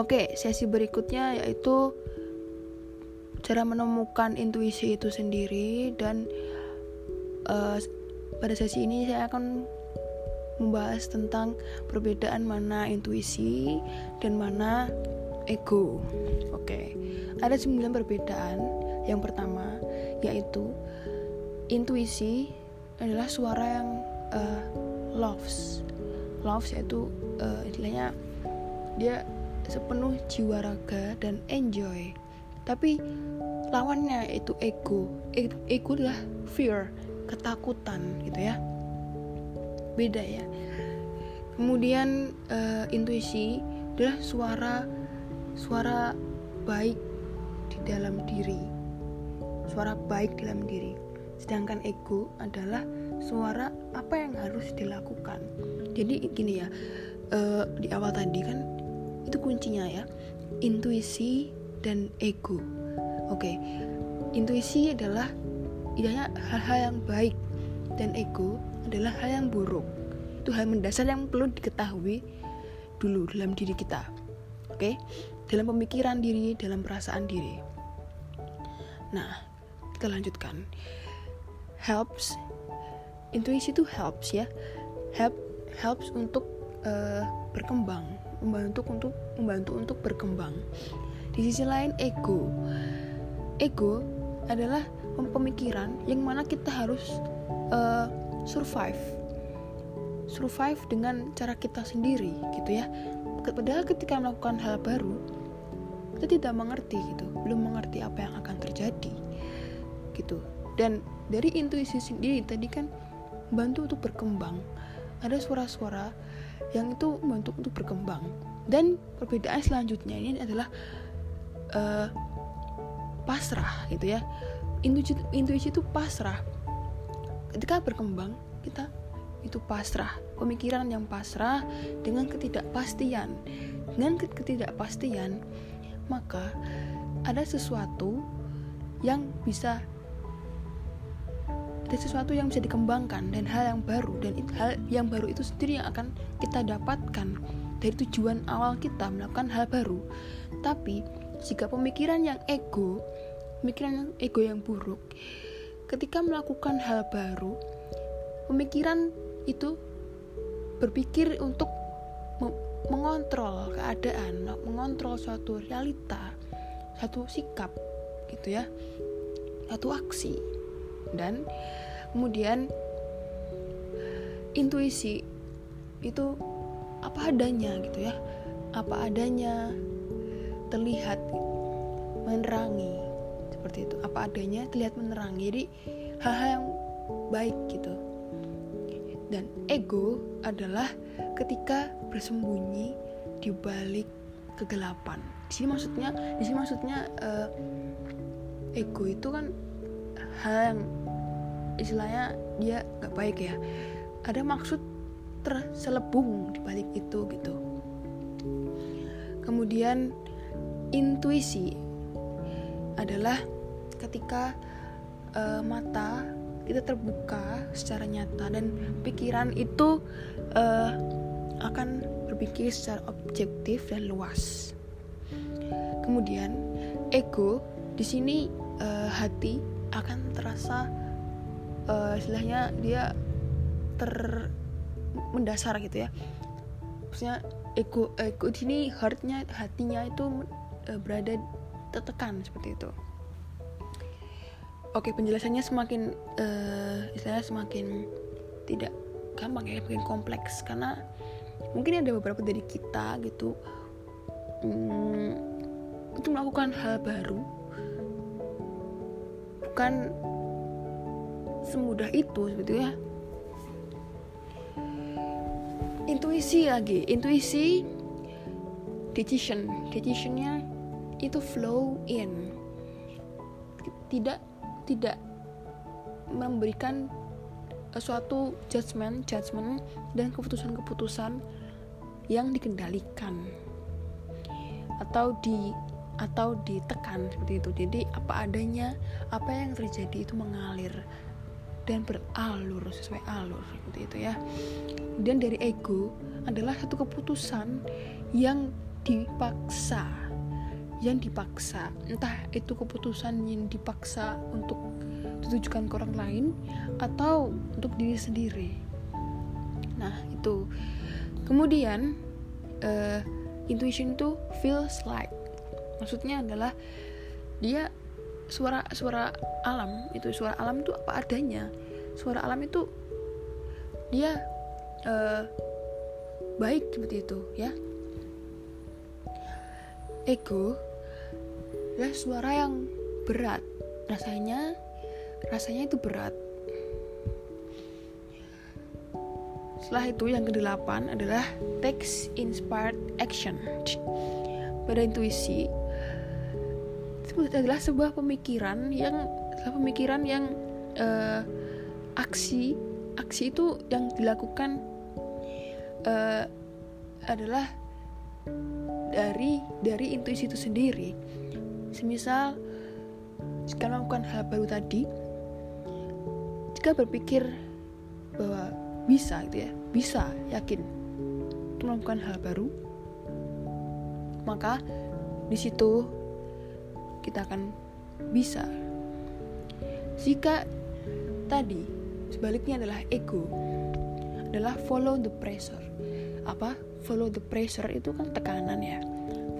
Oke, sesi berikutnya yaitu cara menemukan intuisi itu sendiri dan uh, pada sesi ini saya akan membahas tentang perbedaan mana intuisi dan mana ego. Oke, ada sembilan perbedaan. Yang pertama yaitu intuisi adalah suara yang uh, loves, loves yaitu uh, istilahnya dia sepenuh jiwa raga dan enjoy. Tapi lawannya itu ego. E ego adalah fear, ketakutan gitu ya. Beda ya. Kemudian uh, intuisi adalah suara suara baik di dalam diri suara baik dalam diri sedangkan ego adalah suara apa yang harus dilakukan jadi gini ya uh, di awal tadi kan itu kuncinya ya. Intuisi dan ego. Oke. Intuisi adalah idenya hal-hal yang baik dan ego adalah hal yang buruk. Itu hal mendasar yang perlu diketahui dulu dalam diri kita. Oke? Dalam pemikiran diri, dalam perasaan diri. Nah, kita lanjutkan. Helps, intuisi itu helps ya, help helps untuk uh, berkembang, membantu untuk membantu untuk berkembang. Di sisi lain ego, ego adalah pemikiran yang mana kita harus uh, survive, survive dengan cara kita sendiri, gitu ya. Padahal ketika melakukan hal baru, kita tidak mengerti gitu. Belum mengerti apa yang akan terjadi gitu. Dan dari intuisi sendiri tadi kan bantu untuk berkembang. Ada suara-suara yang itu membantu untuk berkembang. Dan perbedaan selanjutnya ini adalah uh, pasrah gitu ya. Intuisi intuisi itu pasrah. Ketika berkembang kita itu pasrah. Pemikiran yang pasrah dengan ketidakpastian. Dengan ketidakpastian maka ada sesuatu yang bisa ada sesuatu yang bisa dikembangkan dan hal yang baru dan hal yang baru itu sendiri yang akan kita dapatkan dari tujuan awal kita melakukan hal baru tapi jika pemikiran yang ego pemikiran yang ego yang buruk ketika melakukan hal baru pemikiran itu berpikir untuk mengontrol keadaan, mengontrol suatu realita, satu sikap gitu ya, satu aksi. Dan kemudian intuisi itu apa adanya gitu ya. Apa adanya terlihat menerangi seperti itu. Apa adanya terlihat menerangi. Jadi hal-hal yang baik gitu. Dan ego adalah ketika bersembunyi di balik kegelapan. Di sini maksudnya, di sini maksudnya uh, ego itu kan hal yang istilahnya dia gak baik ya. Ada maksud terselebung di balik itu gitu. Kemudian intuisi adalah ketika uh, mata kita terbuka secara nyata dan pikiran itu uh, akan berpikir secara objektif dan luas. Kemudian ego di sini uh, hati akan terasa uh, istilahnya dia ter mendasar gitu ya. Maksudnya ego ego di sini heartnya hatinya itu uh, berada tertekan seperti itu. Oke penjelasannya semakin uh, istilahnya semakin tidak gampang ya, makin kompleks karena mungkin ada beberapa dari kita gitu hmm, untuk melakukan hal baru bukan semudah itu sebetulnya intuisi lagi intuisi decision. Decisionnya itu flow in. Tidak tidak memberikan suatu judgment, judgment dan keputusan-keputusan yang dikendalikan atau di atau ditekan seperti itu. Jadi apa adanya, apa yang terjadi itu mengalir dan beralur sesuai alur seperti itu ya. Dan dari ego adalah satu keputusan yang dipaksa yang dipaksa entah itu keputusan yang dipaksa untuk ditujukan ke orang lain atau untuk diri sendiri nah itu kemudian uh, intuition itu feels like maksudnya adalah dia suara suara alam itu suara alam itu apa adanya. Suara alam itu dia uh, baik seperti itu ya. Ego adalah suara yang berat. Rasanya rasanya itu berat. Setelah itu yang kedelapan adalah text inspired action. Pada intuisi adalah sebuah pemikiran yang sebuah pemikiran yang uh, aksi aksi itu yang dilakukan uh, adalah dari dari intuisi itu sendiri. Semisal jika melakukan hal baru tadi jika berpikir bahwa bisa gitu ya bisa yakin melakukan hal baru maka di situ kita akan bisa. Jika tadi sebaliknya adalah ego adalah follow the pressure. Apa? Follow the pressure itu kan tekanan ya.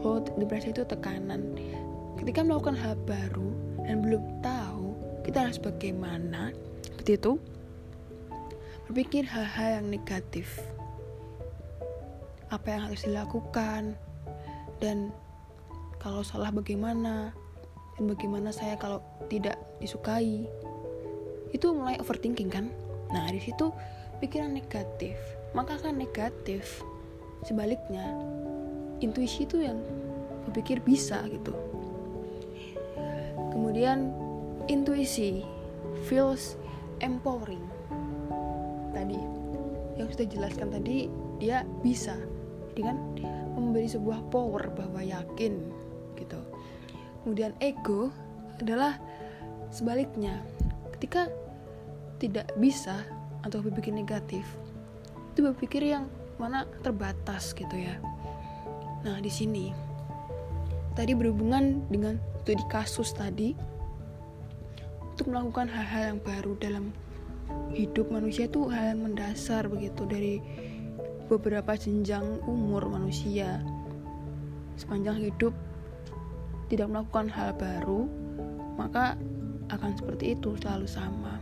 Follow the pressure itu tekanan. Ketika melakukan hal baru dan belum tahu kita harus bagaimana seperti itu. berpikir hal-hal yang negatif. Apa yang harus dilakukan? Dan kalau salah bagaimana dan bagaimana saya kalau tidak disukai? Itu mulai overthinking kan? Nah di situ pikiran negatif. Maka kan negatif. Sebaliknya intuisi itu yang berpikir bisa gitu. Kemudian intuisi feels empowering. Tadi yang sudah jelaskan tadi dia bisa. Jadi kan memberi sebuah power bahwa yakin gitu kemudian ego adalah sebaliknya. Ketika tidak bisa atau berpikir negatif itu berpikir yang mana terbatas gitu ya. Nah di sini tadi berhubungan dengan studi kasus tadi untuk melakukan hal-hal yang baru dalam hidup manusia itu hal yang mendasar begitu dari beberapa jenjang umur manusia sepanjang hidup tidak melakukan hal baru maka akan seperti itu selalu sama